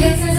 Gracias.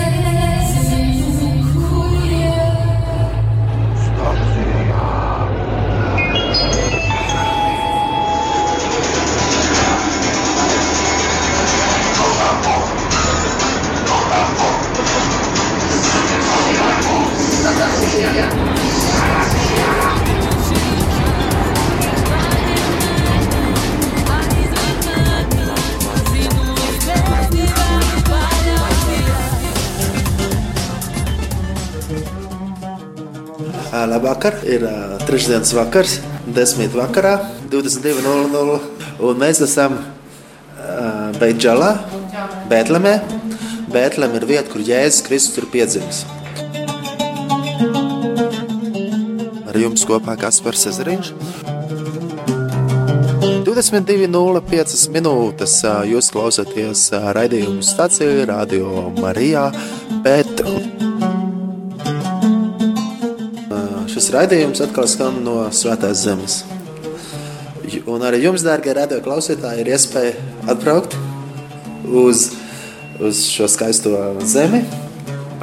Labvakar, ir uh, trešdienas vakars, 10. vakarā, 22.00. Un mēs esam uh, Beidžalā, Bētlemē. Bētlem ir vieta, kur Jēzus Kristus ir piedzimis. Ar jums kopā Kaspars Ezeriņš. 22.05 minūtes jūs klausāties raidījumu stācijā Radio Marijā Pētru. Raidījums atkal skan no Svētās zemes. Un arī jums, dārgie radio klausītāji, ir iespēja atbraukt uz, uz šo skaisto zemi.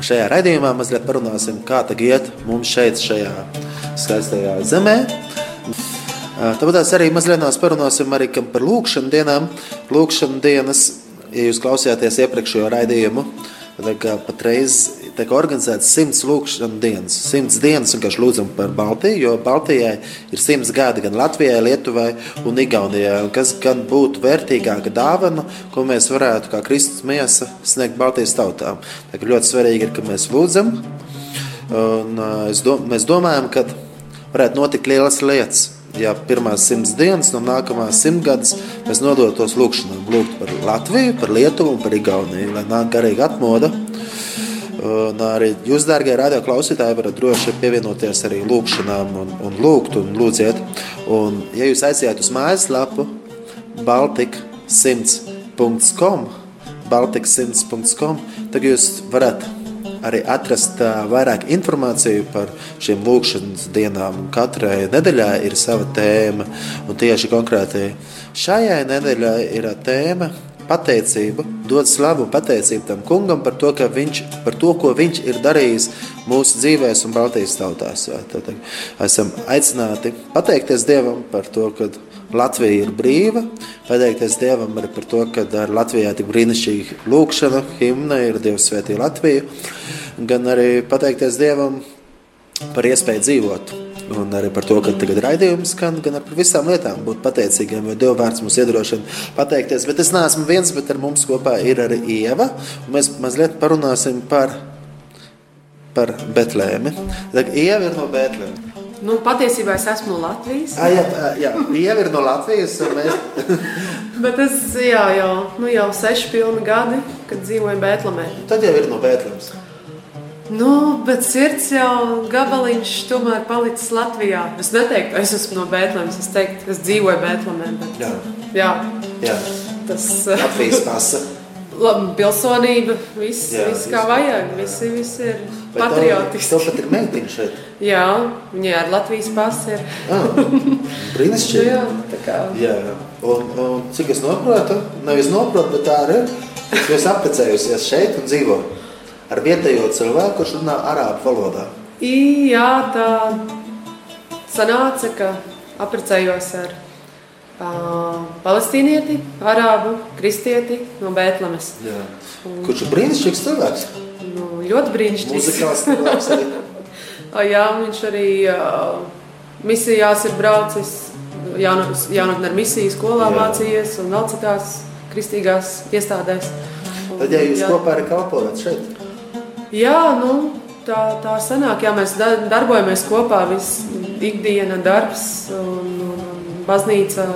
Šajā raidījumā mazliet parunāsim, kā tā iet mums šeit, šajā skaistajā zemē. Tāpēc arī mazliet parunāsim arī par lūkšanu dienām. Lūkšanu dienas, ja jūs klausījāties iepriekšējo raidījumu, patreiz tiek organizēts simts lūkšanas dienas. Simts dienas vienkārši lūdzam par Baltiju, jo Baltijai ir simts gadi gan Latvijai, Lietuvai un Igaunijai. Un kas gan būtu vērtīgāka dāvana, ko mēs varētu kā Kristus miesa sniegt Baltijas tautām. Tā ir ļoti svarīgi, ir, ka mēs lūdzam. Un, dom, mēs domājam, ka varētu notikt lielas lietas. Ja pirmās simts dienas, no nākamās simtgades mēs nodotos lūkšanām, lūgt par Latviju, par Lietuvu un par Igauniju, lai nāk garīga atmoda. Un arī jūs, dārgie radio klausītāji, varat droši pievienoties arī lūgšanām un, un lūgt un lūdziet. Un, ja jūs aiziet uz mājaslapu baltika100.com, baltika100.com, tad jūs varat arī atrast vairāk informāciju par šīm lūkšanas dienām. Katrai nedēļai ir sava tēma, un tieši konkrēti šajai nedēļai ir tēma pateicību, dod slavu un pateicību tam kungam par to, viņš, par to, ko viņš ir darījis mūsu dzīvēs un Baltijas tautās. Tad esam aicināti pateikties Dievam par to, ka Latvija ir brīva, pateikties Dievam arī par to, ka Latvijā tik brīnišķīga lūkšana, himna ir Dievs svētī Latviju, gan arī pateikties Dievam par iespēju dzīvot Un arī par to, ka tagad raidījums skan gan par visām lietām, būt pateicīgiem, jo Dieva vārds mums iedrošina pateikties. Bet es neesmu viens, bet ar mums kopā ir arī Ieva. Mēs mazliet parunāsim par, par Betlēmi. Ieva ir no Betlēmas. Nu, patiesībā es esmu no Latvijas. Ah, jā, jā, Ieva ir no Latvijas. Mēs... Bet es jā, jau, nu, jau seši pilni gadi, kad dzīvoju Bēltlemē. Tad jau ir no Bēltlemes. Nu, bet sirds jau gabaliņš tomēr palicis Latvijā. Es neteiktu, ka es esmu no Bēntlēmas. Es teiktu, ka es dzīvoju Bēntlēmē. Bet... Jā. Jā. jā. Tas Latvijas pasa. Pilsonība, viss, jā, viss kā vajag, visi, visi ir patriotiski. Tev pat ir meitiņa šeit. Jā, viņai ar Latvijas pasi ir. ah, brīnišķīgi. jā, tā kā. Jā, un, un cik es noprotu, nevis noprotu, bet tā arī ir. Jūs apprecējusies šeit un dzīvojat ar vietējo cilvēku, kurš runā arābu valodā. I, jā, tā sanāca, ka apprecējos ar uh, palestīnieti, arābu, kristieti no. Un, Kurš ir brīnišķīgs cilvēks? Ļoti brīnišķīgs. Arī. jā, viņš arī uh, misijās ir braucis, jaunatnē ar misiju skolā jā. mācījies un vēl citās kristīgās iestādēs. Tad, ja jūs jā. kopā arī kalpojat šeit? Jā, nu, tā, tā sanāk, jā, mēs darbojamies kopā, viss ikdiena darbs un, un baznīca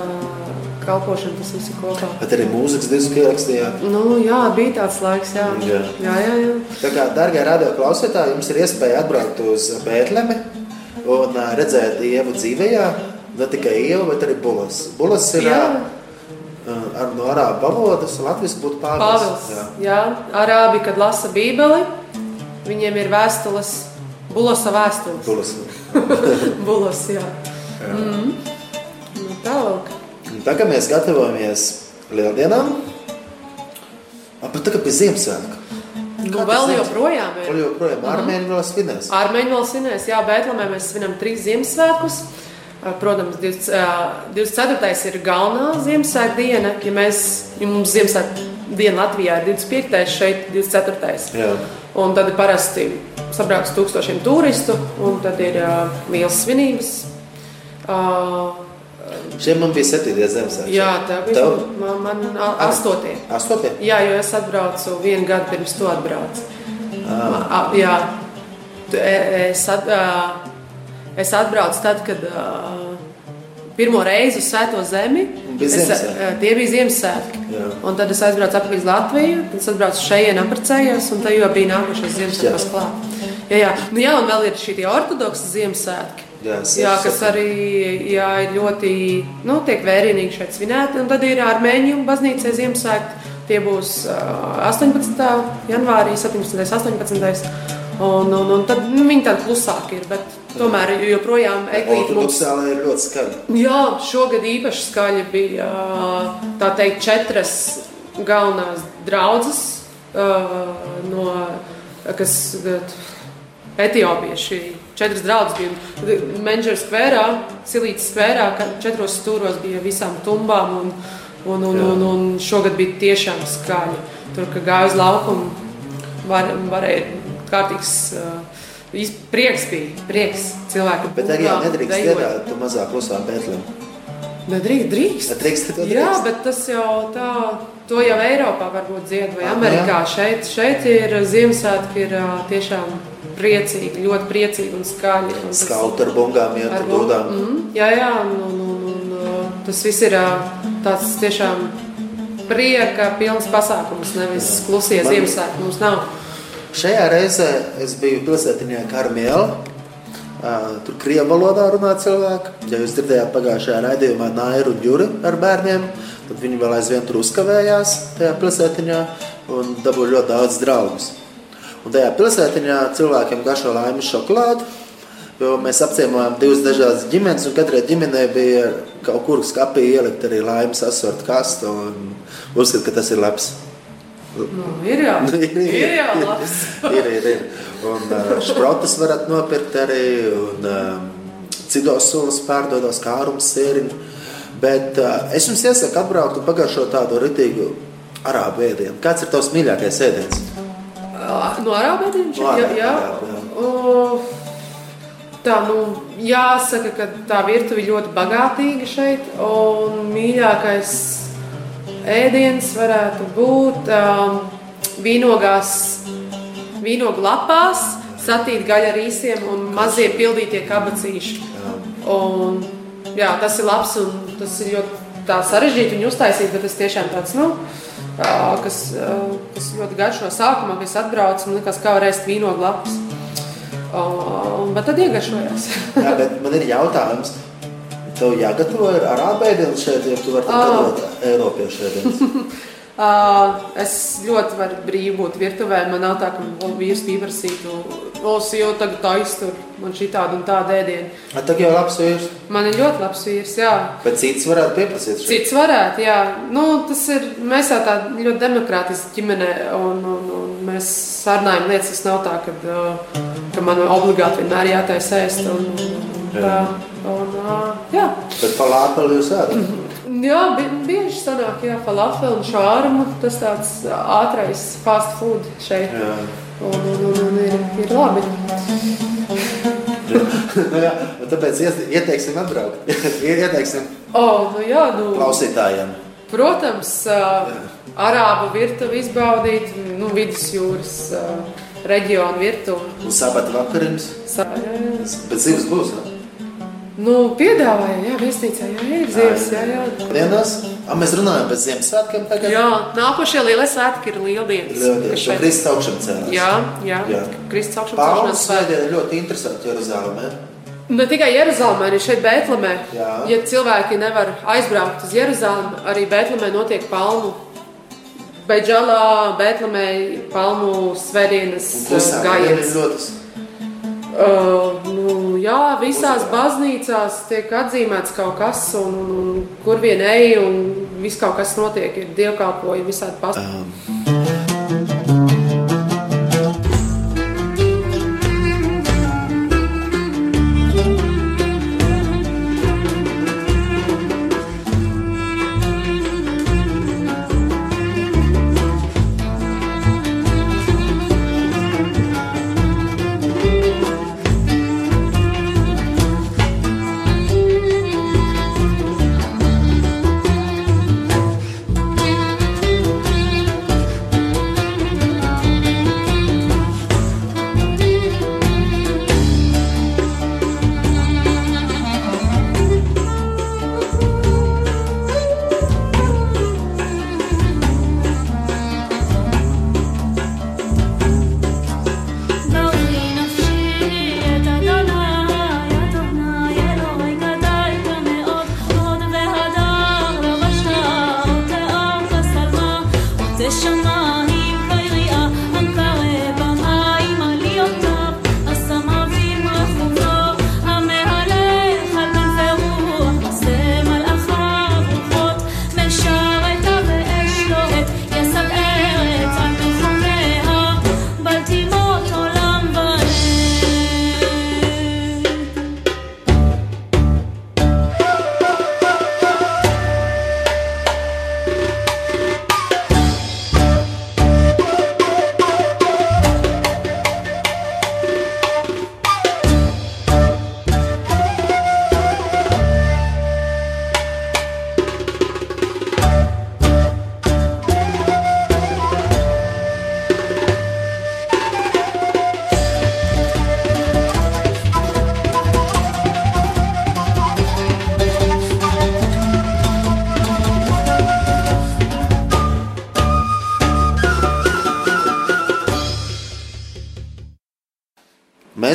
kalpošana, tas viss ir kopā. Bet arī mūzikas disku ierakstījāt? Nu, jā, bija tāds laiks, jā. Jā, jā, jā. jā. Tā kā, dargie radio klausītāji, jums ir iespēja atbraukt uz Bētlemi un redzēt Ievu dzīvējā, ne tikai Ievu, bet arī Bulas. Bulas ir jā. ar, no arābu valodas, latvijas būtu Pāvils. Pāvils, jā. jā. Arābi, kad lasa bībeli, Viņiem ir vēstules, bulosa vēstules. Bulos, bulos jā. jā. Mm. Nu, tālāk. Tā kā mēs gatavojamies lieldienām, pat tā kā pie Ziemassvētku. Nu, vēl joprojām ir. Vēl joprojām armēņi vēl svinēs. Armēņi vēl svinēs, jā, Bēltlemē mēs svinam trīs Ziemassvētkus. Protams, 24. ir galvenā Ziemassvētku diena. Ja, mēs, ja mums Ziemassvētku diena Latvijā ir 25. šeit 24. Jā. Un tad ir parasti sabrauc tūkstošiem turistu, un tad ir uh, liels svinības. Uh, Šiem man bija septītie Ziemassvētki. jā, tā bija Tev? man, man a- astotie. Astotie? Jā, jo es atbraucu vienu gadu pirms tu atbrauc. Ah. Jā, e- es, at, es atbraucu tad, kad pirmo reizi uz Svēto zemi. Bija Es, Ziemassvētki. ā, tie bija Ziemassvētki. Tad es aizbraucu atpakaļ uz Latviju, tad es atbraucu šeit, apprecējos, un tad jau bija nākošais Ziemassvētku klāt. Jā, jā. Nu, jā, un vēl ir šie ortodoksi Ziemassvētki. Jā, Jā, kas arī jā, ļoti nu, tiek vērīgi šeit svinēti. Un tad ir armēņu baznīcā Ziemassvētki. Tie būs uh, 18. janvārī, 17. un 18. Un, un, un tad nu, viņi tādi klusāki ir, bet tomēr joprojām eglīte mums. Ir ļoti skaļi. Jā, šogad īpaši skaļi bija tā teikt četras galvenās draudzes, no, kas Etiopieši. Četras draudzes bija Menģera skverā, Silītas skverā, četros stūros bija visām tumbām. Un, un, un, un, un šogad bija tiešām skaļi. Tur, gāja uz laukumu, var, varēja kārtīgs uh, prieks bija. Prieks cilvēku. Bet arī būvā, nedrīkst dziedāt, tu mazāk klusā Bētlem. Nedrīkst, drīkst. Drīkst, to Jā, drīkst. bet tas jau tā, to jau Eiropā varbūt dzied, vai Ah, Amerikā. Šeit, šeit ir Ziemassvētki, ir ā, tiešām priecīgi, ļoti priecīgi un skaļi. Un tas- Skautu ar bungām, iet ar dūdām. Mm, jā, jā, un, un, un, un ā, tas viss ir ā, tāds tiešām prieka pilns pasākums, nevis klusie Man- Ziemassvētki mums nav. Šajā reizē es biju pilsētiņā Karmiela. Uh, tur krievu valodā runā cilvēki. Ja jūs dzirdējāt pagājušajā raidījumā Nairu un Juri ar bērniem, tad viņi vēl aizvien tur uzkavējās tajā pilsētiņā un dabūja ļoti daudz draugus. Un tajā pilsētiņā cilvēkiem garšo laimes šokolādi, jo mēs apciemojām divas dažādas ģimenes, un katrai ģimenei bija kaut kur skapī ielikt arī laimes asortu kastu un uzskat, ka tas ir labs. Nu, ir jau, ir, ir jau labs. ir, ir, ir. Un uh, šprotas varat nopirkt arī, un um, citos sulas pārdodos kārums sēriņu. Bet uh, es jums iesaku atbraukt un pagaršot tādu ritīgu arābu ēdienu. Kāds ir tavs mīļākais ēdiens? No? No jā, arābu, jā. arābu, jā. O, Tā, nu, jāsaka, ka tā virtuve ir ļoti bagātīga šeit. Un mīļākais ēdiens varētu būt um, vīnogās, vīnogu lapās, satīt gaļa ar īsiem un mazie pildītie kabacīši. Un, jā, tas ir labs un tas ir ļoti tā sarežģīti viņu uztaisīt, bet tas tiešām tāds, nu, ā, kas, ā, kas ļoti garš no sākuma, kad es atbraucu, man likās, kā var ēst vīnogu lapas. O, Bet tad iegaršojās. Jā, bet man ir jautājums. Tev jāgatavo ar arābu ēdienu šeit, ja tu vari gatavot eiropiešu ēdienu. Ā, Es ļoti varu brīvi būt virtuvē. Man nav tā, ka vīrs pieprasītu, o, jau tagad tā iztur man šī tāda un tāda ēdiena. Tā jau ir labs vīrs, Man ir ļoti labs vīrs, jā. bet cits varētu pieprasīt. šeit. Cits varētu, jā. Nu, tas ir. Mēs jau tāda ļoti demokrātiska ģimene, un, un, un mēs sarunājam lietas. Tas nav tā, ka, uh, ka man obligāti vienmēr jātaisa ēst. Un, un, tā, un, uh, jā. Bet falāpeli jūs ēdat. Jā, bi bieži sanāk, jā, falafel un šārmu. Tas tāds ātrais fast food šeit. Jā. Un, un, un, un ir, ir labi. nu, jā, tāpēc ieteiksim atbraukt. ieteiksim Oh, nu, jā, nu, klausītājiem. Protams, uh, arābu virtuvi izbaudīt, nu, vidusjūras uh, reģionu virtuvi. Un sabata vakariņas. Sa- jā, jā. Bet zivs būs. Ne? Nu, piedāvāja, jā, viesnīcā, jā, ir zivs, jā, jā. Dienās. A, mēs runājam par Ziemassvētkiem tagad. Jā, nākošie lielie svētki ir lieldienas. Šo šeit- Kristus cēlās. Jā, jā, Jā. Kristus celšanās svētki. svētdiena ļoti interesanti Jeruzalemē. Ne tikai Jeruzalemē, arī šeit Bēltlemē. Jā. Ja cilvēki nevar aizbraukt uz Jeruzalemi, arī Bēltlemē notiek palmu. Beidžalā, Bēltlemē palmu svētdienas Un uh, nu, jā, visās baznīcās tiek atzīmēts kaut kas, un, un, kur vien ej, un viss kaut kas notiek. Ir dievkalpojumi, visādi pasākumi.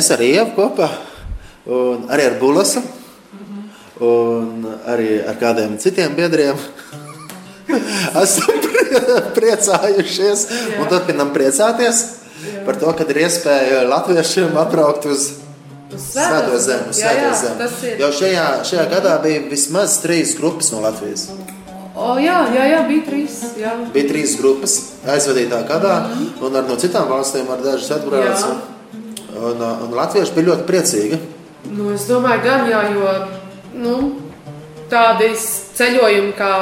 Mēs ar Ievu kopā, un arī ar Bulasu, un arī ar kādiem citiem biedriem. Esam priecājušies un turpinam priecāties par to, ka ir iespēja latviešiem atbraukt uz Svēto zemi. Jau šajā, šajā gadā bija vismaz trīs grupas no Latvijas. O, jā, jā, jā, bija trīs. Jā. Bija trīs grupas aizvadītā gadā, mm -hmm. un ar no citām valstīm ar dažas atbrauc. Un, un, un latvieši bija ļoti priecīgi. Nu, es domāju, gan jā, jo nu, tādi ceļojumi, kā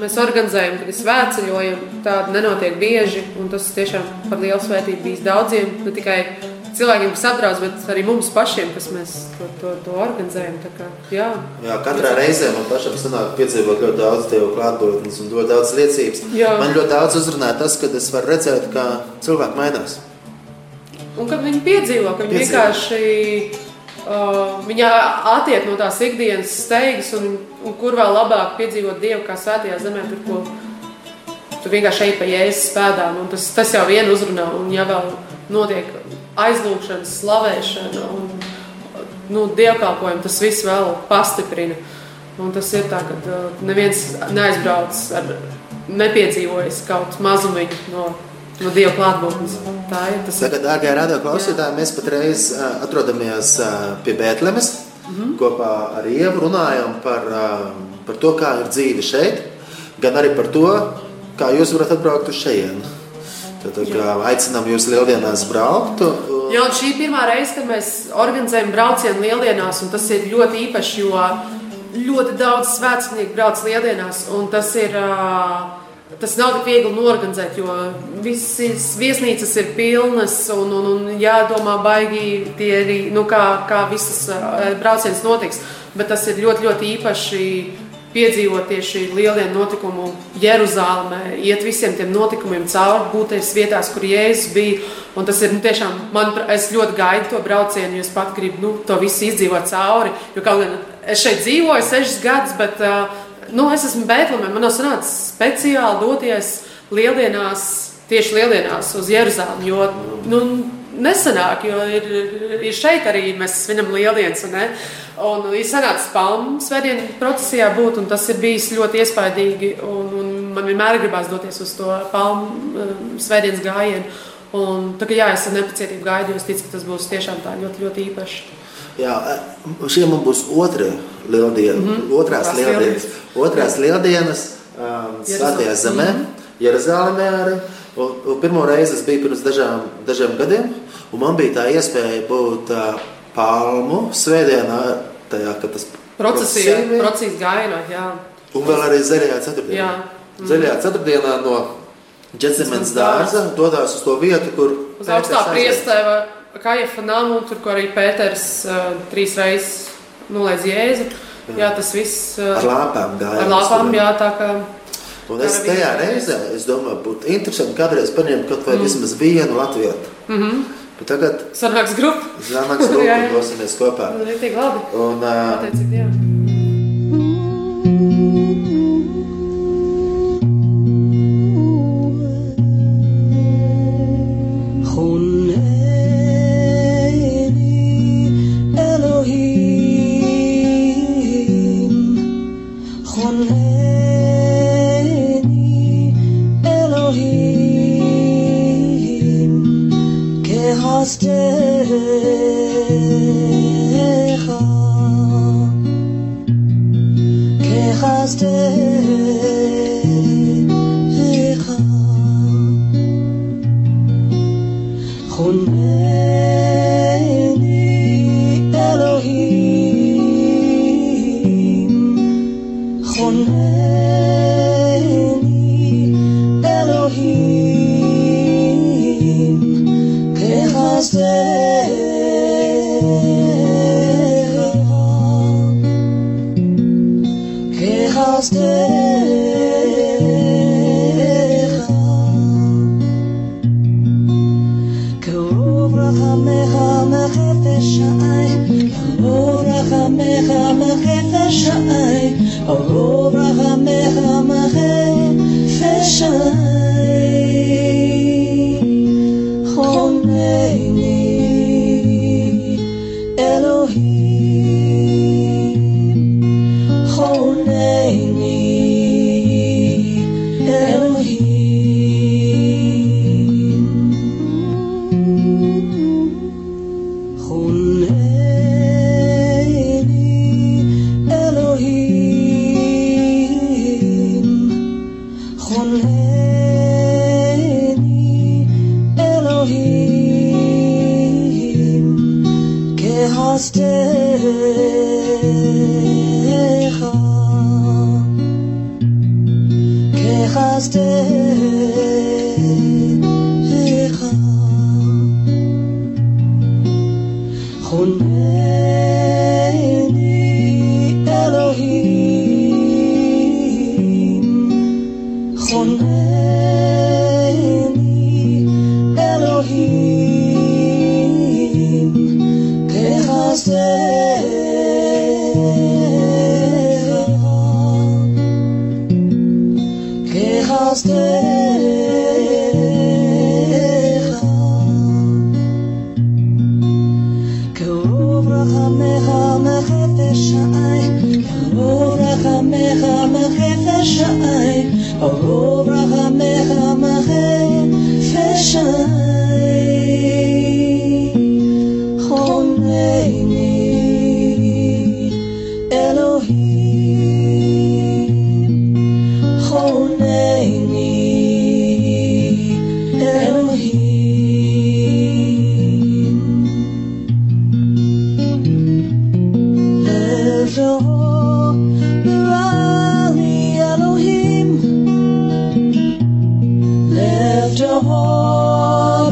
mēs organizējam, kad ir svētceļojumi, tādi nenotiek bieži, un tas tiešām par lielu svētību bijis daudziem, ne tikai cilvēkiem, kas atbrauc, bet arī mums pašiem, kas mēs to, to, to organizējam. Kā, jā. jā, katrā reizē man pašam sanāk piedzīvot ļoti daudz tevu klātbūtnes un ļoti daudz liecības. Jā. Man ļoti daudz uzrunāja tas, ka es varu redzēt, kā cilvēki mainās. Un kad viņi piedzīvo, ka viņi piedzīvo. vienkārši uh, viņa attiek no tās ikdienas steigas, un, un kur vēl labāk piedzīvot Dievu kā svētajā zemē, tur, ko tu vienkārši ej pa jēzus pēdām, un tas, tas jau vien uzrunā, un ja vēl notiek aizlūgšana, slavēšana un nu, dievkalpojumi, tas viss vēl pastiprina. Un tas ir tā, ka uh, neviens neaizbrauc ar nepiedzīvojis kaut mazumiņu no, no Dieva klātbūtnes. Tā ir tas. Tagad, dārgie radio klausītāji, mēs patreiz uh, atrodamies uh, pie Bētlemes. Mm -hmm. Kopā ar Ievu runājam par, par to, kā ir dzīve šeit, gan arī par to, kā jūs varat atbraukt uz šejienu. Tad aicinām jūs lieldienās braukt. Jā, šī ir pirmā reize, kad mēs organizējam braucienu lieldienās, un tas ir ļoti īpaši, jo ļoti daudz svētceļnieku brauc lieldienās, un tas ir. Tas nav tik viegli norganizēt, jo visas viesnīcas ir pilnas un, un, un jādomā, baigi arī, nu, kā, kā visas braucienas notiks. Bet tas ir ļoti, ļoti īpaši piedzīvot tieši lieliem notikumu Jeruzālēmē, iet visiem tiem notikumiem cauri, būties vietās, kur Jēzus bija. Un tas ir nu, tiešām, man, es ļoti gaidu to braucienu, jo es pat gribu nu, to visu izdzīvot cauri. Jo kaut gan es šeit dzīvoju sešas gadus, bet uh, nu, es esmu Bēltlemē, man nav sanācis speciāli doties lieldienās, tieši lieldienās uz Jeruzālēmu, jo nu, nesanāk, jo ir, ir šeit arī mēs svinam lieldienas. Un ir sanācis palmu svētdienu procesijā būt, un tas ir bijis ļoti iespaidīgi. Un, un man vienmēr gribās doties uz to palmu um, svētdienas gājienu. Un tagad, jā, es ar nepacietību gaidu, jo es ticu, ka tas būs tiešām tā ļoti, ļoti īpaši. Jā, šie man būs otra lieldiena, mm -hmm. otrās lieldienas, otrās lieldienas um, Svētajā zemē, mm -hmm. Jeruzālēmē arī. Un, un pirmo reizi es biju pirms dažām, dažiem gadiem, un man bija tā iespēja būt uh, palmu svētdienā, tajā, kad tas procesija, procesijas gaina, jā. Un vēl arī zaļajā ceturtdienā. Jā. Mm. Zaļajā ceturtdienā no Džedzimenes dārza dodās uz to vietu, kur uz augstā priestēva Kajefa namu, tur, kur arī Pēters uh, trīs reizes nolaidz Jēzu. Jā. jā, tas viss. Uh, ar lāpām gāja. Ar lāpām, jā, tā kā. Un es tajā reizē, es domāju, būtu interesanti kādreiz paņemt kaut vai mm. vismaz vienu latvietu. Mm -hmm. Bet tagad sanāks grupa. Sanāks grupa dosimies kopā. Un, uh, Pateicīt, jā. Stay.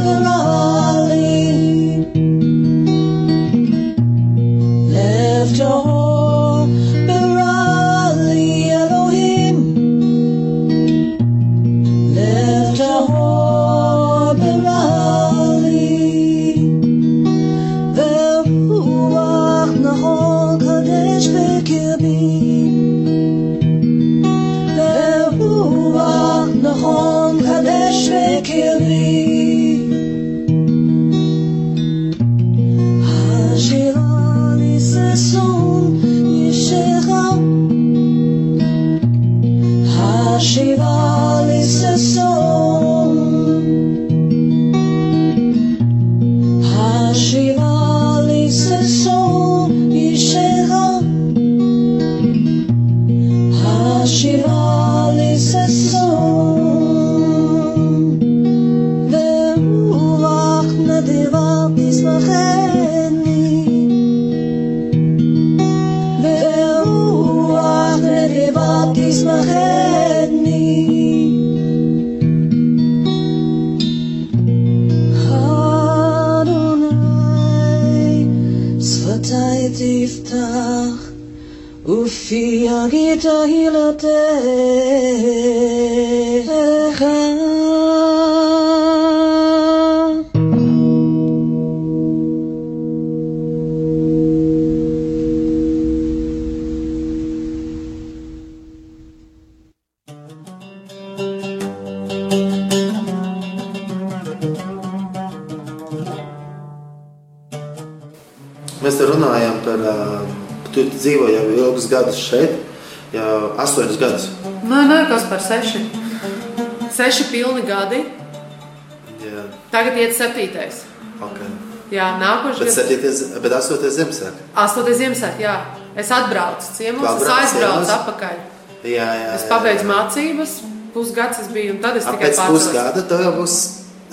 Mēs tu dzīvo jau ilgus gadus šeit, jau astoņus gadus. Nē, nē, kas par seši. Seši pilni gadi. Jā. Tagad iet septītais. Okay. Jā, nākošais bet, septītais, bet astotais Ziemassvētku. Astotais Ziemassvētku, jā. Es atbraucu ciemos, es aizbraucu ciemos? atpakaļ. Jā, jā, es pabeidzu jā, jā. mācības, pusgads es biju, un tad es tikai pārcēlos. Pēc pusgada tev jau būs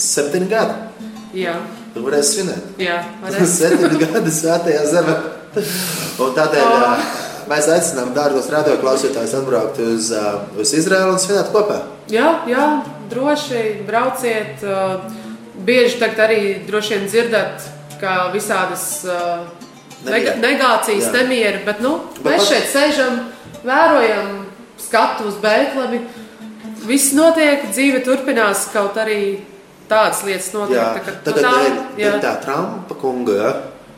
septiņi gadi. Jā. Tu varēsi svinēt. Jā, varēs. septiņi gadi svētajā zemē. Tādēļ oh. mēs aicinām dārgos radioklausītājus atbraukt uz, uz Izraelu un svinēt kopā. Jā, jā, droši brauciet. Bieži tagad arī droši vien dzirdat, ka visādas Nega, negācijas, nemieru, bet, nu, bet mēs pat... šeit sēžam, vērojam skatu uz Bēklami. Viss notiek, dzīve turpinās, kaut arī tādas lietas notiek. Jā, tā, tā, tā, tā, jā. tā Trumpa kunga, jā.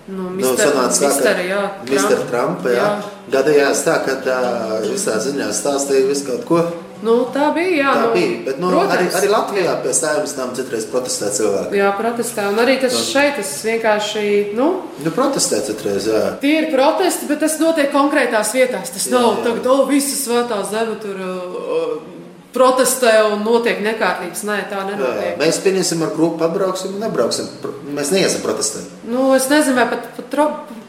Nu, mister, nu, sanāca tā, ka jā, Mr. Trumpa, jā. jā. Gadījās tā, ka tā visā ziņā stāstīja visu kaut ko. Nu, tā bija. Jā, tā nu, bija. Bet, nu, protams, arī, arī Latvijā pie stāvības tam citreiz protestē cilvēki. Jā, protestē. Un arī tas šeit, tas vienkārši. Nu, nu protestē citreiz, jā. Tie ir protesti, bet tas notiek konkrētās vietās. Tas jā, nav jā. tagad, o, visa svētā zeme tur. Uh, protestē un notiek nekārtības. Nē, tā nenotiek. Jā, mēs pieņemsim ar grupu, pabrauksim un nebrauksim. Mēs neiesim protestēt. Nu, es nezinu, vai pat, pat tro,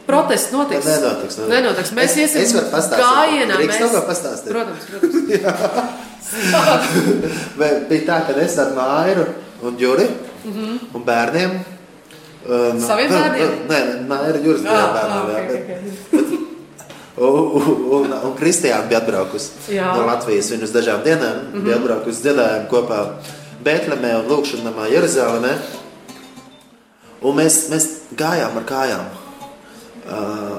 protests notiks. Nenotiks, nenotiks. nenotiks. Mēs es, iesim es. Gājienā. Mēs... Mēs... pastāstīt. Protams, protams. bija tā, ka es ar Māju un Juri mm -hmm. un bērniem Uh, Saviem bērniem? Nē, nē, jūras Ah, bērniem. ah, jā, ok, bet- ok. Un, un, un Kristiāna bija atbraukusi Jā. no Latvijas. Viņa uz dažām dienām mm -hmm. bija atbraukusi dziedājumu kopā Bēntlēmē un Lūkšanamā Jeruzalemē. Un mēs, mēs gājām ar kājām uh,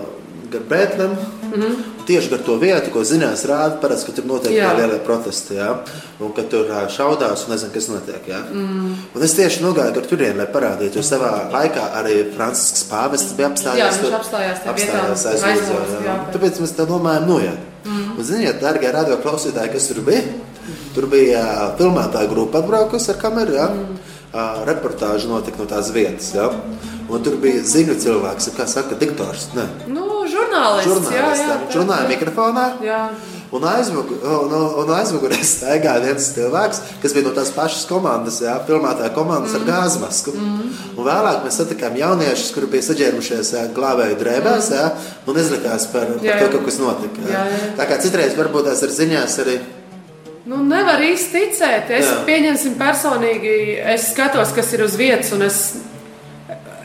gar Bēntlēmu. Mm -hmm. Tieši gar to vietu, ko zinās, rāda, parasti, ka tur notiek tie lielie protesti. Jā? Un ka tur šaudās un nezinu, kas notiek. Jā? Mm. Un es tieši nogāju gar turieni, lai parādītu, jo savā laikā arī Francisks Pāvests bija apstājies. Jā, viņš apstājās tajā apstājās aiz aizlūdza, Lūdzu, jā. jā. Tāpēc mēs tā domājam, nu, jā. Mm. Un, ziniet, darbie radio klausītāji, kas tur bija? Tur bija filmētāja grupa atbraukusi ar kameru, jā. Mm. Reportāža notika no tās vietas, jā. Un tur bija ziņu cilvēks, kā saka, diktors. Ne, Nu, žurnālists. jā, žurnālists. jā, Viņš runāja mikrofonā. Jā. Un aizmugurē un, un aizmugurē staigāja viens cilvēks, kas bija no tās pašas komandas, jā, filmētāja komandas mm. ar gāzmasku. Mm. Un vēlāk mēs satikām jauniešus, kuri bija saģērbušies jā, glābēju drēbēs, jā, un izlikās par, par Jā, to, jā. ka kas notika. Jā. Jā, jā. Tā kā citreiz varbūt tās ir ziņās arī. Nu, nevar īsti ticēt. Es Jā. pieņemsim personīgi, es skatos, kas ir uz vietas, un es,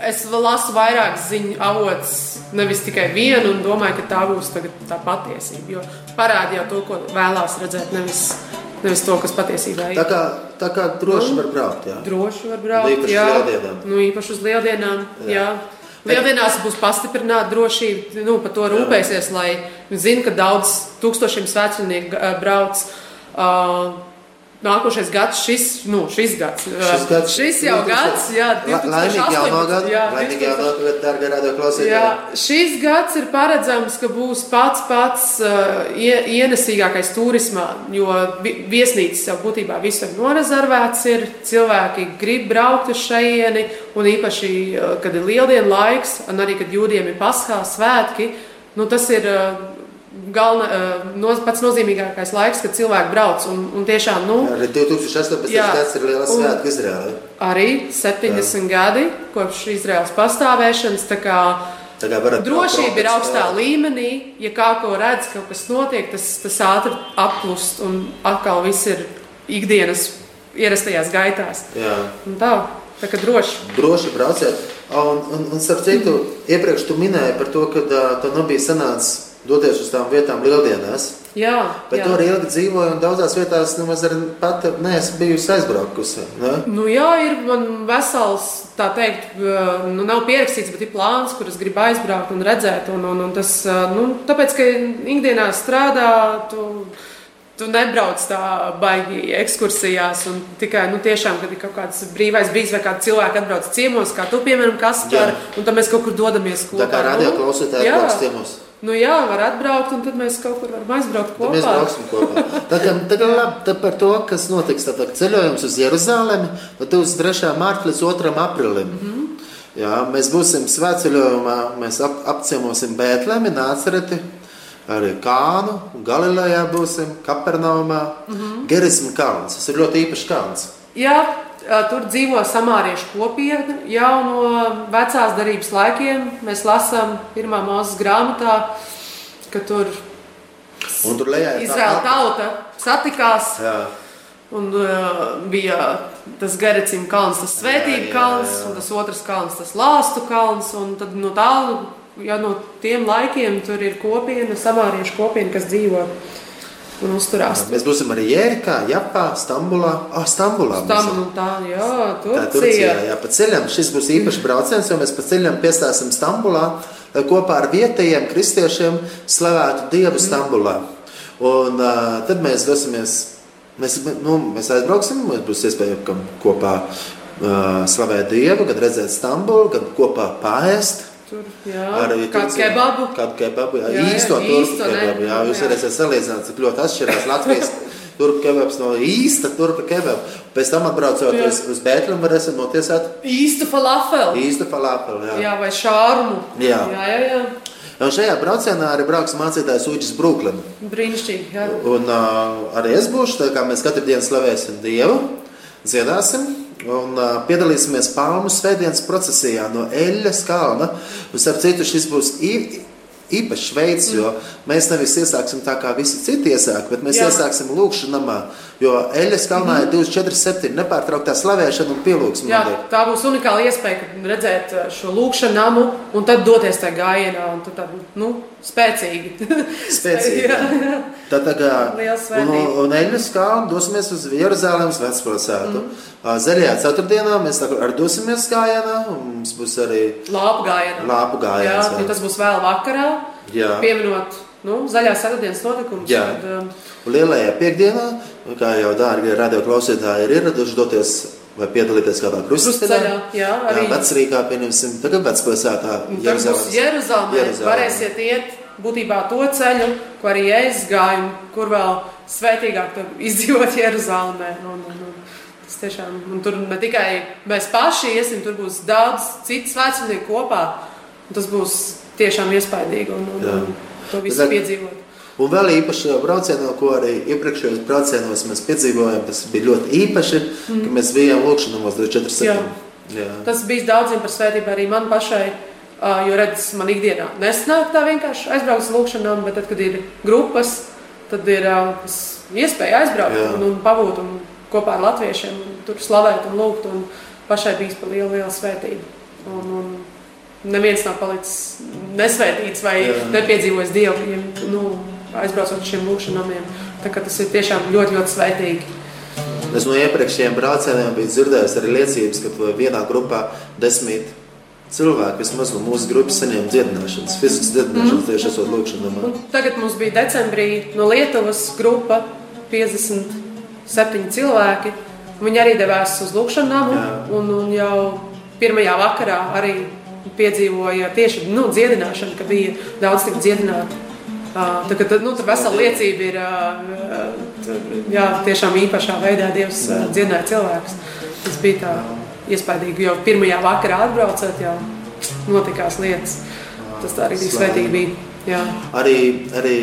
es lasu vairāk ziņu avots, nevis tikai vienu, un domāju, ka tā būs tā patiesība. Jo parāda jau to, ko vēlās redzēt, nevis, nevis to, kas patiesībā Tā ir. kā, tā kā droši var braukt. Jā. Droši var braukt. Īpaši jā. lieldienām. Nu, īpaši uz lieldienām. Jā. Jā. Lieldienās būs pastiprināta drošība, nu, par to rūpēsies, lai zinātu, ka daudz tūkstošiem svētceļnieku brauc. Uh, Nākošais gads, šis, nu, šis gads, uh, Šis gads, šis jau gads, jā, La- Laimīgi jauno 2018, gadu. jā, Laimīgi jauno gadu, dārgā radio klausītāji. Jā, šis gads ir paredzams, ka būs pats pats uh, ie, ienesīgākais turismā, jo vi- viesnīcas jau būtībā visur norezervēts ir. Cilvēki grib braukt uz šejieni, un īpaši, uh, kad ir lieldienu laiks, un arī, kad jūdiem ir paskā svētki, nu, tas ir uh, galna, uh, no, pats nozīmīgākais laiks, kad cilvēki brauc. Un, un tiešām, nu, Arī 2018. Jā. gads ir liela Un- svētku Izrēlē. arī 70 gadi kopš Izraels pastāvēšanas. tā Tā Drošība ir augstā jā. līmenī. Ja kā ko redz, kaut kas notiek, tas, tas ātri apklust un atkal viss ir ikdienas ierastajās gaitās. Jā. Tā, tā kā droši. Droši brauciet. Un, un, un starp citu, iepriekš tu minēji par to, ka uh, tev nebija sanācis doties uz tām vietām lieldienās. Jā, Bet jā. tur ilgi dzīvoju, un daudzās vietās nemaz arī pat neesmu bijusi aizbraukusi. Ne? Nu, jā, ir man vesels, tā teikt, uh, nu, nav pierakstīts, bet ir plāns, kur es gribu aizbraukt un redzēt. Un, un, un tas, uh, nu, tāpēc, ka ikdienā strādā, tu, tu nebrauc tā baigi ekskursijās. un Tikai nu, tiešām, kad ir kaut kāds brīvais brīdis vai kāds cilvēks atbrauc ciemos, kā tu, piemēram, kas par, un tad mēs kaut kur dodamies kopā. Tā kā radio klausītāji jā. brauc ciemos. Nu, jā, var atbraukt, un tad mēs kaut kur varam aizbraukt Tad mēs kopā. brauksim kopā. Tagad, tagad labi, tad par to, kas notiks. Tad ceļojums uz Jeruzalemi no 23. mārta līdz 2. aprīlim. Mm. -hmm. Jā, mēs būsim svētceļojumā, mēs ap, apciemosim Bētlemi, Nācereti, arī Kānu, Galilejā būsim, Kapernaumā, mm. -hmm. Gerisma kalns. Tas ir ļoti īpašs kalns. Jā, tur dzīvo samāriešu kopiena jau no vecās darbības laikiem. Mēs lasām pirmā mūzes grāmatā, ka tur Un tur Izraēla tauta satikās. Jā, Un uh, bija tas Gericim kalns, tas svētību Jā, jā, kalns, jā. un tas otrs kalns, tas lāstu kalns. Un tad no tālu, ja no tiem laikiem tur ir kopiena, samāriešu kopiena, kas dzīvo mēs būsim arī Jērikā, Japā, Stambulā. Ah, Stambulā. Un tā, jā, Tā Turcija. Turcijā, jā, pa ceļam šis būs īpašs brauciens, jo mēs pa ceļam piestāsim Stambulā, lai kopā ar vietējiem kristiešiem slavētu Dievu Stambulā. Un uh, tad mēs dosimies, mēs, nu, mēs aizbrauksim, mums būs iespēja kopā uh, slavēt Dievu, kad redzēt Stambulu, kad kopā pāriest. Tur, jā, Arī kādu Turcijā. kebabu. Kādu kebabu, jā, Jā, jā, īsto turku kebabu. Jā, jūs varēsiet salīdzināt, cik ļoti atšķirās Latvijas turku kebabs no īsta turku kebabu. Pēc tam atbraucot Jā. uz, uz Bētļu, varēsim notiesāt Īstu falafeli. īstu falafelu. Jā. Jā, vai šārumu. Jā. jā, jā. jā. Un šajā braucienā arī brauks mācītājs Uģis Brooklyn. Brīnišķīgi. Jā. Un uh, arī es būšu, tā kā mēs katru dienu slavēsim Dievu, dziedāsim. Un uh, piedalīsimies Palmu svētdienas procesijā no Eļļas kalna. Un, starp citu, šis būs īpašs veids, jo mēs nevis iesāksim tā kā visi citi iesāk, bet mēs Jā. iesāksim lūkšanu namā. Jo Eļas kalnā mm ir 24-7 nepārtrauktā slavēšana un pielūgsme. Jā, tā būs unikāla iespēja redzēt šo lūkšanu namu un tad doties tajā gājienā. Un tad, nu, spēcīgi. spēcīgi jā. Jā. Tad tagad, un, un Eļas kalnu dosimies uz Jeruzalemes vecpilsētu. Mm. Zaļajā ceturtdienā mēs ar dosimies gājienā. Mums būs arī lāpu gājienā. Lāpu gājienā. Jā, tas būs vēl vakarā. Jā. Pieminot nu, zaļās ceturtdienas notikumus. Jā. Tad, um, un lielajā piekdienā, kā jau dārgie radio klausītāji ir ieraduši doties vai piedalīties kādā krustceļā. Jā, arī vecrīkā, pieņemsim, tagad vecpilsētā. Jeruzalemē varēsiet iet būtībā to ceļu, ko arī es gāju, kur vēl svētīgāk izdzīvot Jeruzalemē. Un, un, un, tas tiešām, un tur ne tikai mēs paši iesim, tur būs daudz citu svētceļnieku kopā. Tas būs tiešām iespaidīgi un, un, un to visu piedzīvot. Un vēl īpaši braucienā, ko arī iepriekšējos braucienos mēs piedzīvojām, tas bija ļoti īpaši, mm. ka mēs bijām lūkšanos 24 septembrī. Tas bija daudziem par svētību arī man pašai. Jo, redziet, man ikdienā nesnāk tā vienkārši aizbraukt uz lūkšanām, bet tad, kad ir grupas, tad ir uh, iespēja aizbraukt Jā. un, un pabūt un kopā ar latviešiem, un tur slavēt un lūgt. Un pašai bijis par lielu, lielu svētību. Un, un neviens nav palicis nesvētīts vai Jā. nepiedzīvojis dievu, nu, aizbraucot uz šiem lūkšanām. Tas ir tiešām ļoti, ļoti svētīgi. Es no iepriekšējiem braucieniem biju dzirdējis arī liecības, ka vienā grupā desmit cilvēki, vismaz no mūsu grupas, saņem dziedināšanas, fiziskas dziedināšanas mm. tieši esot lūkšanām. Tagad mums bija decembrī no Lietuvas grupa 57 cilvēki. Viņi arī devās uz lūkšanām un, un jau pirmajā vakarā arī piedzīvoja tieši nu, dziedināšanu, ka bija daudz tik dziedināti. Tā, tā, nu, tā vesela liecība ir jā, tiešām īpašā veidā Dievs dziedināja cilvēkus. Tas bija tā iespaidīgi, jo pirmajā vakarā atbraucot, jau notikās lietas. Tas tā arī bija svētīgi. Bija, jā. arī, arī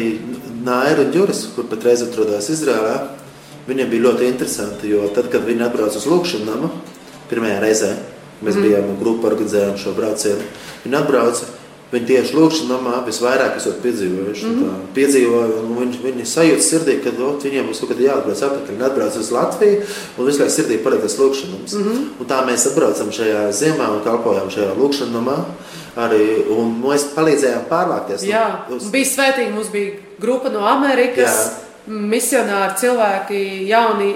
Naira un Juris, kur patreiz atrodas Izrēlā, viņiem bija ļoti interesanti, jo tad, kad viņi atbrauca uz lūkšanu namu pirmajā reizē, Mēs mm. bijām grupa, organizējām šo braucienu. Viņi atbrauca. Viņi tieši lūkšanā namā visvairāk esat piedzīvojuši. Mm -hmm. Piedzīvoja, un viņi, viņi sajūta sirdī, ka ot, viņiem būs kaut kad jāatbrauc atpakaļ. Viņi atbrauc uz Latviju un visu laiku sirdī paredzēs lūkšanas. Mm -hmm. Un tā mēs atbraucam šajā ziemā un kalpojam šajā lūkšanā namā. Arī, un mēs palīdzējām pārvākties. Jā, uz... bija svētīgi. Mums bija grupa no Amerikas. Jā misionāri, cilvēki, jauni,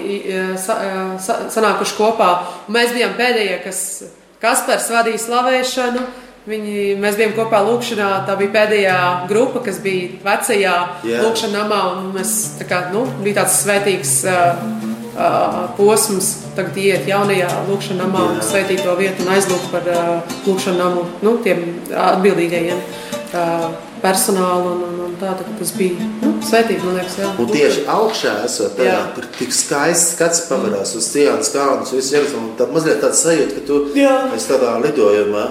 sanākuši kopā. Un mēs bijām pēdējie, kas Kaspars vadīja slavēšanu. Viņi, mēs bijām kopā lūkšanā. Tā bija pēdējā grupa, kas bija vecajā yeah. lūkšanā namā. Mēs, tā kā, nu, bija tāds svētīgs uh, uh, posms, tagad iet jaunajā lūkšanā namā yeah. un svētīt to vietu un aizlūgt par uh, lūkšanā namu nu, tiem atbildīgajiem. Uh, personālu. Un, un, un tā, tas bija nu, svētīgi, man liekas. Jā. Un tieši augšā esot, tādā, tur tik skaists skats pavarās uz Cijānas kalnus, visu Jeruzalem. Tad mazliet tāds sajūta, ka tu jā. esi tādā lidojumā.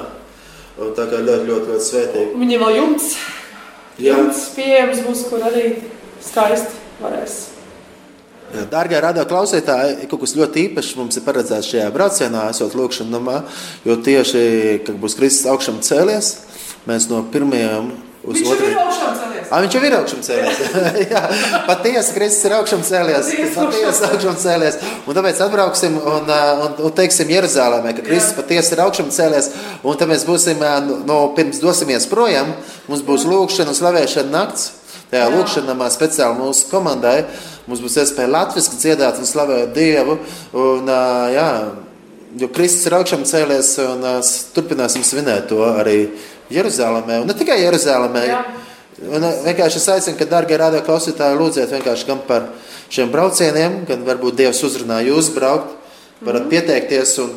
Un tā kā ļoti, ļoti, ļoti svētīgi. Viņiem vēl jumts. Jā. Jumts pieejams būs, kur arī skaisti varēs. Dārgie radio klausītāji, kaut kas ļoti īpašs mums ir paredzēts šajā braucienā, esot lūkšanā jo tieši, kad būs Kristus augšām cēlies, mēs no pirmajām Uz viņš otru... jau ir augšām cēlies. À, viņš jau ir augšām cēlies. Patiesi, Kristus ir augšām cēlies. Patiesi augšām cēlies. Un tāpēc atbrauksim un, un, un teiksim Jeruzālēmē, ka Kristus patiesi ir augšām cēlies. Un tad mēs būsim, no, pirms dosimies projām, mums būs lūkšana un slavēšana nakts. Tajā lūkšanā speciāli mūsu komandai mums būs iespēja latviski dziedāt un slavēt Dievu. Un, jā, jo Kristus ir augšām cēlies un turpināsim svinēt to arī Jeruzalemē, un ne tikai Jeruzalemē. Un eh, vienkārši es aicinu, ka, darbie radio klausītāji, lūdziet vienkārši gan par šiem braucieniem, gan varbūt Dievs uzrunā jūs braukt. Varat mm -hmm. pieteikties un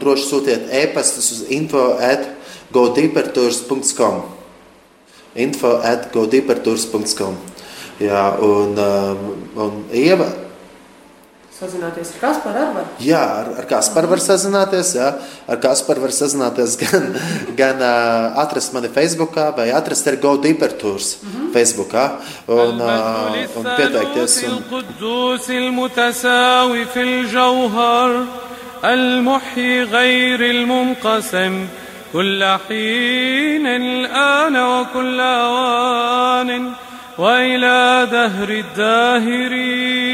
droši sūtiet e-pastus uz info at godeepertours.com info at godeepertours.com Jā, un, um, un Ieva Sazināties ar Kasparu arī var? Jā, ar, ar Kasparu var sazināties. Jā. Ar Kasparu var sazināties gan, gan uh, atrast mani Facebookā, vai atrast arī Go Deeper Tours mm -hmm. Facebookā un, uh, un pieteikties. Un... المحيي غير المنقسم كل حين الآن وكل أوان وإلى دهر الداهرين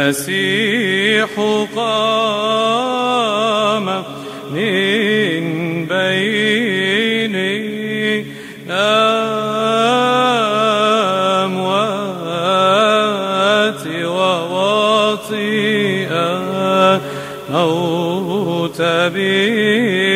المسيح قام من بين الأموات ووطئ موت بالموت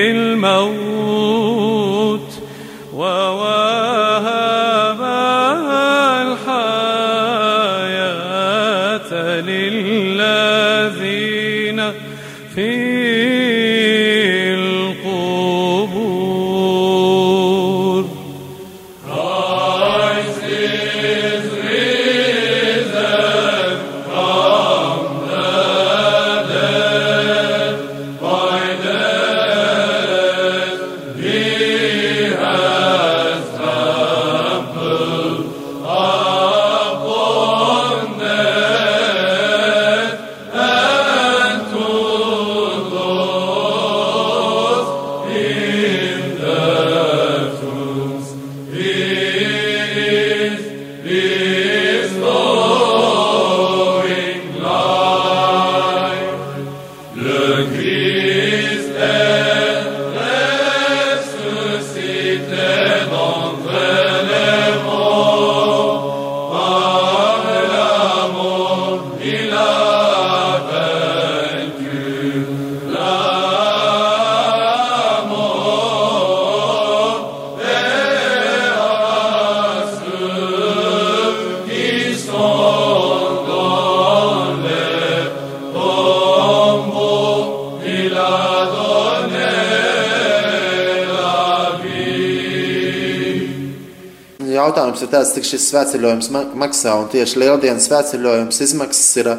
Cik šis svētceļojums ma- maksā. Un tieši lieldienas svētceļojums izmaksas ir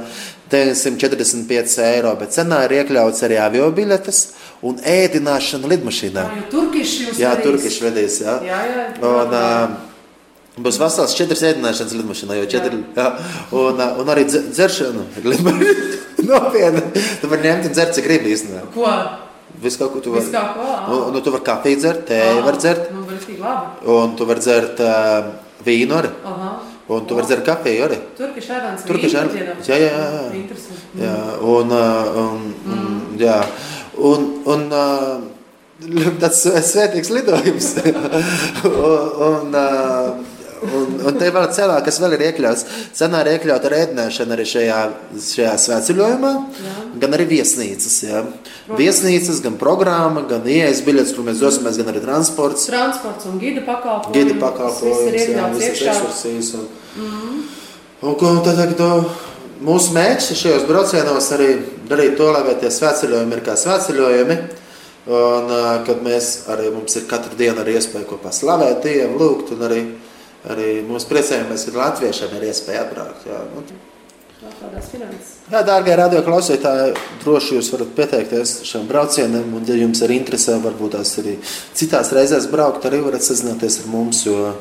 945 eiro, bet cenā ir iekļauts arī avio biļetes un ēdināšana lidmašīnā. Jo turkiši jūs Jā, darīs. turkiši vedīs. Jā. Jā, jā. Un, uh, Būs vesels četras ēdināšanas lidmašīnā, jau četri. Jā. Un, uh, un arī dze- dzeršana. Nopietni. Tu vari ņemt un dzert, cik gribi īstenībā. Ko? Visu kaut ko tu vari. Nu, nu, tu vari kafiju dzert, tēju var dzert, Nu, un tu vari dzert uh, vīnu arī. Aha. Un tu vari dzert kafiju arī. Turkiši vīnu ēd- dziedā. Jā, jā, jā. Interesanti. Jā, un, uh, un, un, jā. un, un uh, tāds svētīgs lidojums. un, un, uh, Un, un te vēl cenā, kas vēl ir iekļauts, cenā ir iekļauta arī ēdināšana arī šajā, šajā svētceļojumā, gan arī viesnīcas. Jā. Viesnīcas, gan programma, gan ieejas biļetes, kur mēs dosimies, gan arī transports. Transports un gida pakalpojums. Gidi Viss ir pakalpojums, jā, visas ekskursijas. Un, un, ko tad, tad, to, mūsu mērķis šajos braucienos arī darīt to, lai tie svētceļojumi ir kā svētceļojumi. Un, kad mēs arī mums ir katru dienu arī iespēja kopā slavēt Dievu, lūgt, un arī, arī mums priecējamies, ka latviešiem ir iespēja atbraukt. Jā, nu, Tā Tādās finanses. Jā, dārgie radio klausītāji, droši jūs varat pieteikties šiem braucieniem, un, ja jums ir interese, varbūt tās arī citās reizēs braukt, arī varat sazināties ar mums, jo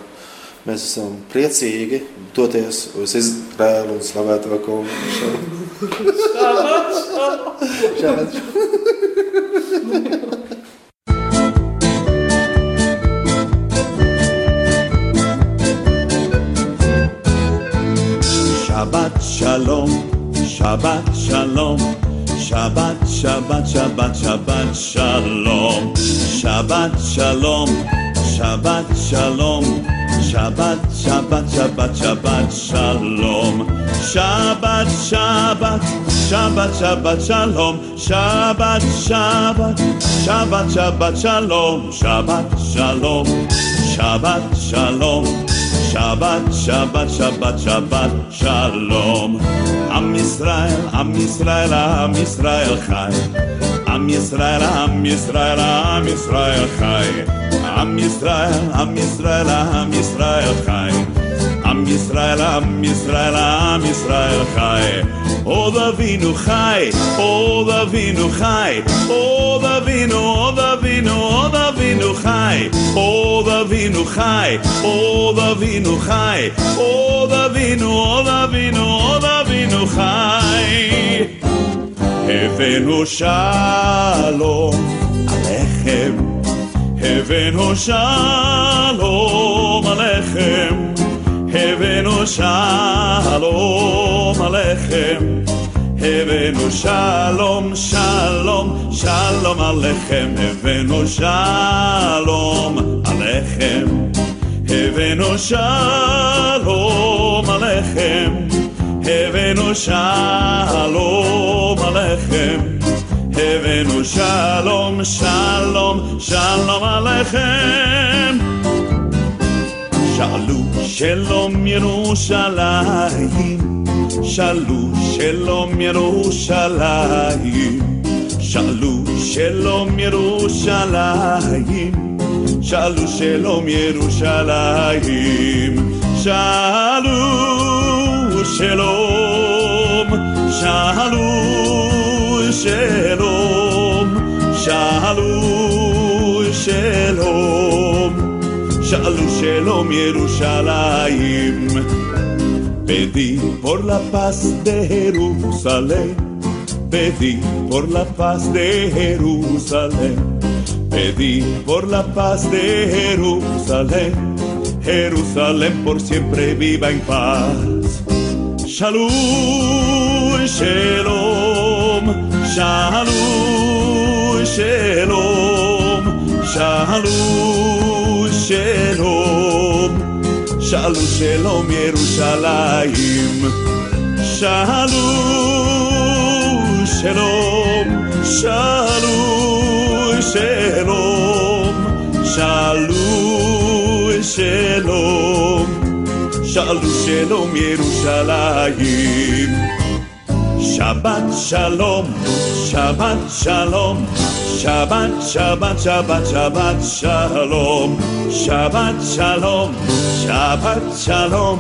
mēs esam priecīgi doties uz Izraēlu un slavēt to kungu. Šādi. Shabbat shalom, Shabbat shalom, Shabbat Shabbat Shabbat Shabbat shalom, Shabbat shalom, Shabbat shalom, Shabbat Shabbat Shabbat Shabbat shalom, Shabbat Shabbat Shabbat Shabbat shalom, Shabbat Shabbat Shabbat Shabbat shalom, Shabbat shalom, Shabbat shalom. שבת, שבת, שבת, שבת, שלום. עם ישראל, עם ישראל, עם ישראל חי. עם ישראל, עם ישראל, עם ישראל חי. עם ישראל, עם ישראל, עם ישראל חי. עם ישראל, עם ישראל, עם ישראל חי. עוד אבינו חי, עוד אבינו חי. עוד אבינו, עוד אבינו, עוד אבינו חי. עוד אבינו חי, עוד אבינו חי. עוד אבינו, עוד אבינו, עוד אבינו חי. הבאנו שלום עליכם. הבאנו שלום עליכם. הבאנו שלום עליכם, הבאנו שלום, שלום, שלום עליכם, הבאנו שלום עליכם, הבאנו שלום עליכם. הבאנו שלום עליכם, הבאנו שלום, שלום, שלום עליכם. שאלו שלום ירושלים, שאלו שלום ירושלים, שאלו שלום ירושלים, שאלו שלום ירושלים, שאלו שלום, שאלו שלום, שאלו שלום, שאלו שלום ירושלים. Pedí por la paz de Jerusalén, pedí por la paz de Jerusalén, pedí por la paz de Jerusalén, Jerusalén por siempre viva en paz. Shalom, shalom, shalom, shalom, shalom, Shalom, shalom, shalom, Yerushalayim. Shalom, shalom, shalom, shalom, shalom, shalom. Shalom Shalom Yerushalayim Shabbat Shalom Shabbat Shalom Shabbat Shabbat Shabbat Shabbat Shalom Shabbat Shalom Shabbat Shalom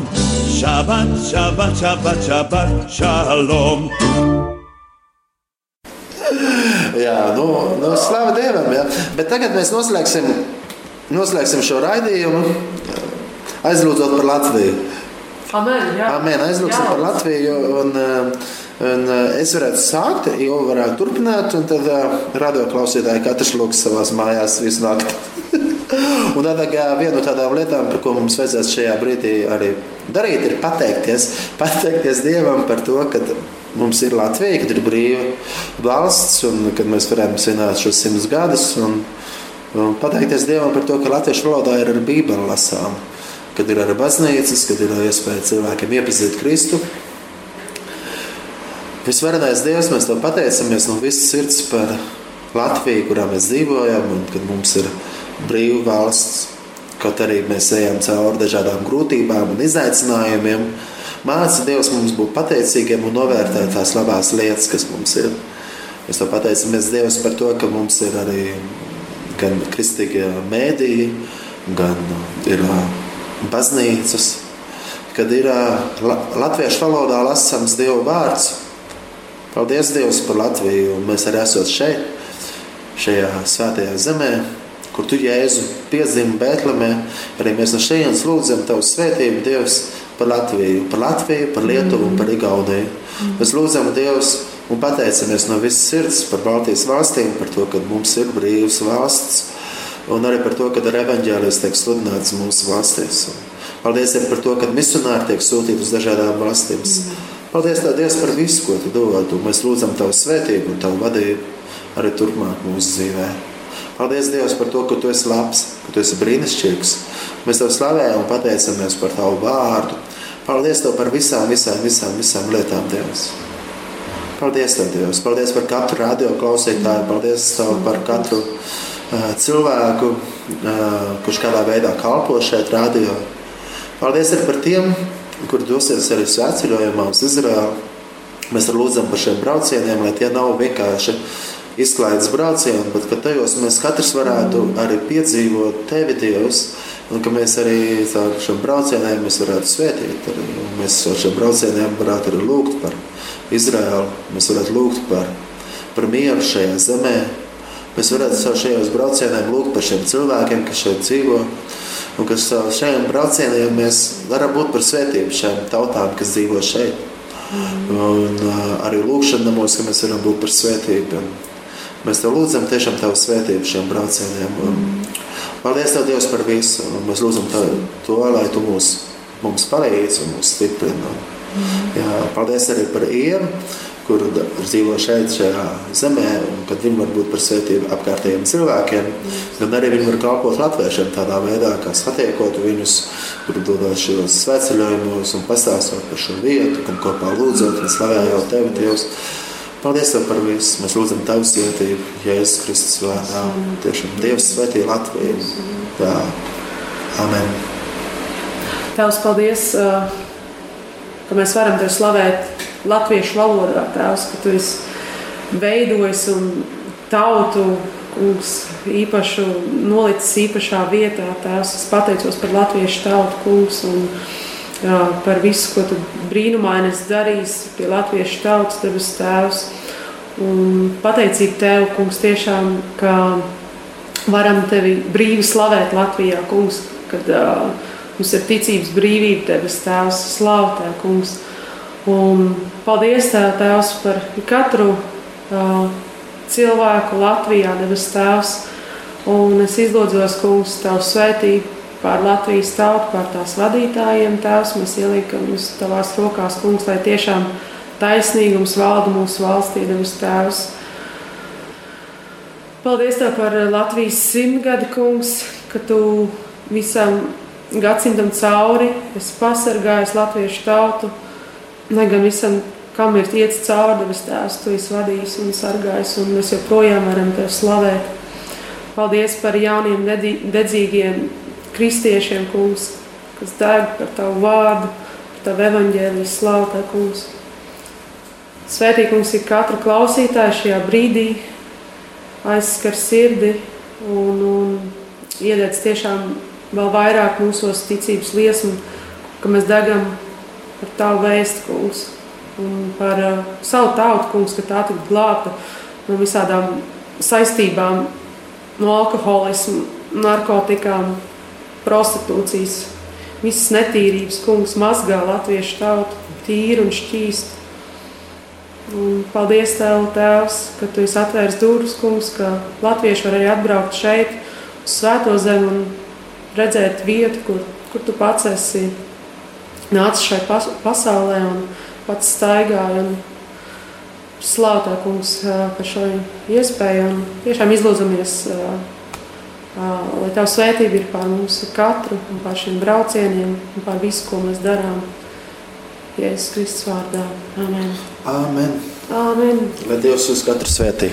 Shabbat Shabbat Shabbat Shabbat Shalom Jā, nu, nu slavu Dievam. Jā. Bet tagad mēs noslēgsim, noslēgsim šo raidījumu, aizlūdzot par Latviju. Amen. Jā. Amen. Aizlūksim Jā. par Latviju. Un, eh, un eh, es varētu sākt, jau varētu turpināt, un tad eh, radioklausītāji katrs lūgs savās mājās visu nakti. un tādā viena no tādām lietām, par ko mums vajadzēs šajā brīdī arī darīt, ir pateikties, pateikties Dievam par to, ka mums ir Latvija, kad ir brīva valsts, un kad mēs varam svinēt šos simtus gadus. Un, un pateikties Dievam par to, ka latviešu valodā ir arī Bībele lasām kad ir arī baznīcas, kad ir iespēja cilvēkiem iepazīt Kristu. Visvarenais Dievs, mēs tev pateicamies no visas sirds par Latviju, kurā mēs dzīvojam, un kad mums ir brīva valsts, kaut arī mēs ejam cauri dažādām grūtībām un izaicinājumiem. Māci Dievs mums būt pateicīgiem un novērtēt tās labās lietas, kas mums ir. Mēs tev pateicamies Dievs par to, ka mums ir arī gan kristīgie mēdīji, gan ir baznīcas, kad ir latviešu valodā lasāms Dieva vārds. Paldies Dievam par Latviju. un Mēs arī esam šeit, šajā svētajā zemē, kur tu jēzu piedzima Bēltlemē. Arī mēs no šejienes lūdzam Tavu svētību, Dievs, par Latviju, par Latviju, par Lietuvu un par Igauniju. Mēs lūdzam Dievs un pateicamies no visas sirds par Baltijas valstīm, par to, ka mums ir brīvas valsts. Un arī par to, ka ar evanģēlijas tiek sludināts mūsu valstīs. Un paldies par to, ka misionāri tiek sūtīti uz dažādām valstīm. Paldies Tev, Dievs, par visu, ko Tu dod. Mēs lūdzam Tavu svētību un Tavu vadību arī turpmāk mūsu dzīvē. Paldies Dievs par to, ka Tu esi labs, ka Tu esi brīnišķīgs. Mēs Tev slavējam un pateicamies par Tavu vārdu. Paldies Tev par visām, visām, visām, visām lietām, Dievs. Paldies Tev, Dievs. Paldies par katru radio klausītāju. Paldies Tev par katru uh, cilvēku, uh, kurš kādā veidā kalpo šeit radio. Paldies arī par tiem, kuri dosies arī svētceļojumā uz Izraēlu. Mēs lūdzam par šiem braucieniem, lai tie nav vienkārši izklaides braucieni, bet ka tajos mēs katrs varētu arī piedzīvot tevi, Dievs. Un ka mēs arī ar šiem braucieniem varētu svētīt. Arī, mēs ar šiem braucieniem varētu arī lūgt par Izraēlu. Mēs varētu lūgt par, par mieru šajā zemē. Mēs varētu ar šajos braucieniem lūgt par šiem cilvēkiem, kas šeit dzīvo. Un ka ar šiem braucieniem mēs varam būt par svētību šiem tautām, kas dzīvo šeit. Un arī lūkšanamos, ka mēs varam būt par svētību. Mēs tev lūdzam tiešām tavu svētību šiem braucieniem. Paldies tev Dievs par visu. Mēs lūdzam tev to, lai tu mūs, mums palīdzi un mūs stiprini. Jā, paldies arī par Ievu kur dzīvo šeit, šajā zemē, un kad viņi var būt par svētību apkārtējiem cilvēkiem, gan arī viņi var kalpot latviešiem tādā veidā, kā satiekot viņus, kur dodot šos sveceļojumus un pastāstot par šo vietu, un kopā lūdzot un slavējot Tevi, Dievs. Paldies Tev par visu. Mēs lūdzam Tavu svētību, Jēzus Kristus vārdā. Tiešām Dievs svētī Latviju. Jā. Amen. Tavs paldies, ka mēs varam Tev slavēt latviešu valodā, tēvs, ka tu esi veidojis un tautu kungs īpašu nolicis īpašā vietā. Tēvs, es pateicos par latviešu tautu kungs un jā, par visu, ko tu brīnumaini esi darījis pie latviešu tautas, debes tēvs. Un pateicīgi tev, kungs, tiešām, ka varam tevi brīvi slavēt Latvijā, kungs, kad uh, mums ir ticības brīvība, debes tēvs, slavtē, kungs. Un paldies, Tev, Tēvs, par katru uh, cilvēku Latvijā, debes Tēvs. Un es izlūdzos, Kungs, Tavu svētību pār Latvijas tautu, pār tās vadītājiem. Tēvs, mēs ieliekam uz Tavās rokās, Kungs, lai tiešām taisnīgums valda mūsu valstī, debes Tēvs. Paldies Tev par Latvijas simtgadi, Kungs, ka Tu visam gadsimtam cauri esi pasargājis latviešu tautu Lai gan visam, kam ir iets cauri, debes tēvs, tu esi vadījis un sargājis, un mēs joprojām varam tevi slavēt. Paldies par jauniem dedzīgiem kristiešiem, kungs, kas deg par tavu vārdu, par tavu evaņģēliju slavu, tā kungs. Svētīgums ir katra klausītāja šajā brīdī, aizskar sirdi un, un iededz tiešām vēl vairāk mūsos ticības liesmu, ka mēs degam par tavu vēstu, kungs, un par uh, savu tautu, kungs, ka tā tik glābta no visādām saistībām, no alkoholismu, narkotikām, prostitūcijas, visas netīrības, kungs, mazgā latviešu tautu, tīru un šķīstu. Un paldies, Tev, Tēvs, ka Tu esi atvērs durvis, kungs, ka latvieši var arī atbraukt šeit, uz Svēto zemi un redzēt vietu, kur, kur Tu pats esi nāca šai pas pasaulē un pats staigāja. Slāvotā kungs par šo iespēju un tiešām izlūdzamies, lai tā svētība ir pār mums katru un pār šiem braucieniem un pār visu, ko mēs darām. Jēzus Kristus vārdā. Amen. Amen. Amen. Lai Dievs uz katru svētī.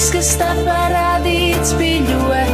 Viss, kas tā parādīts, bija ļoti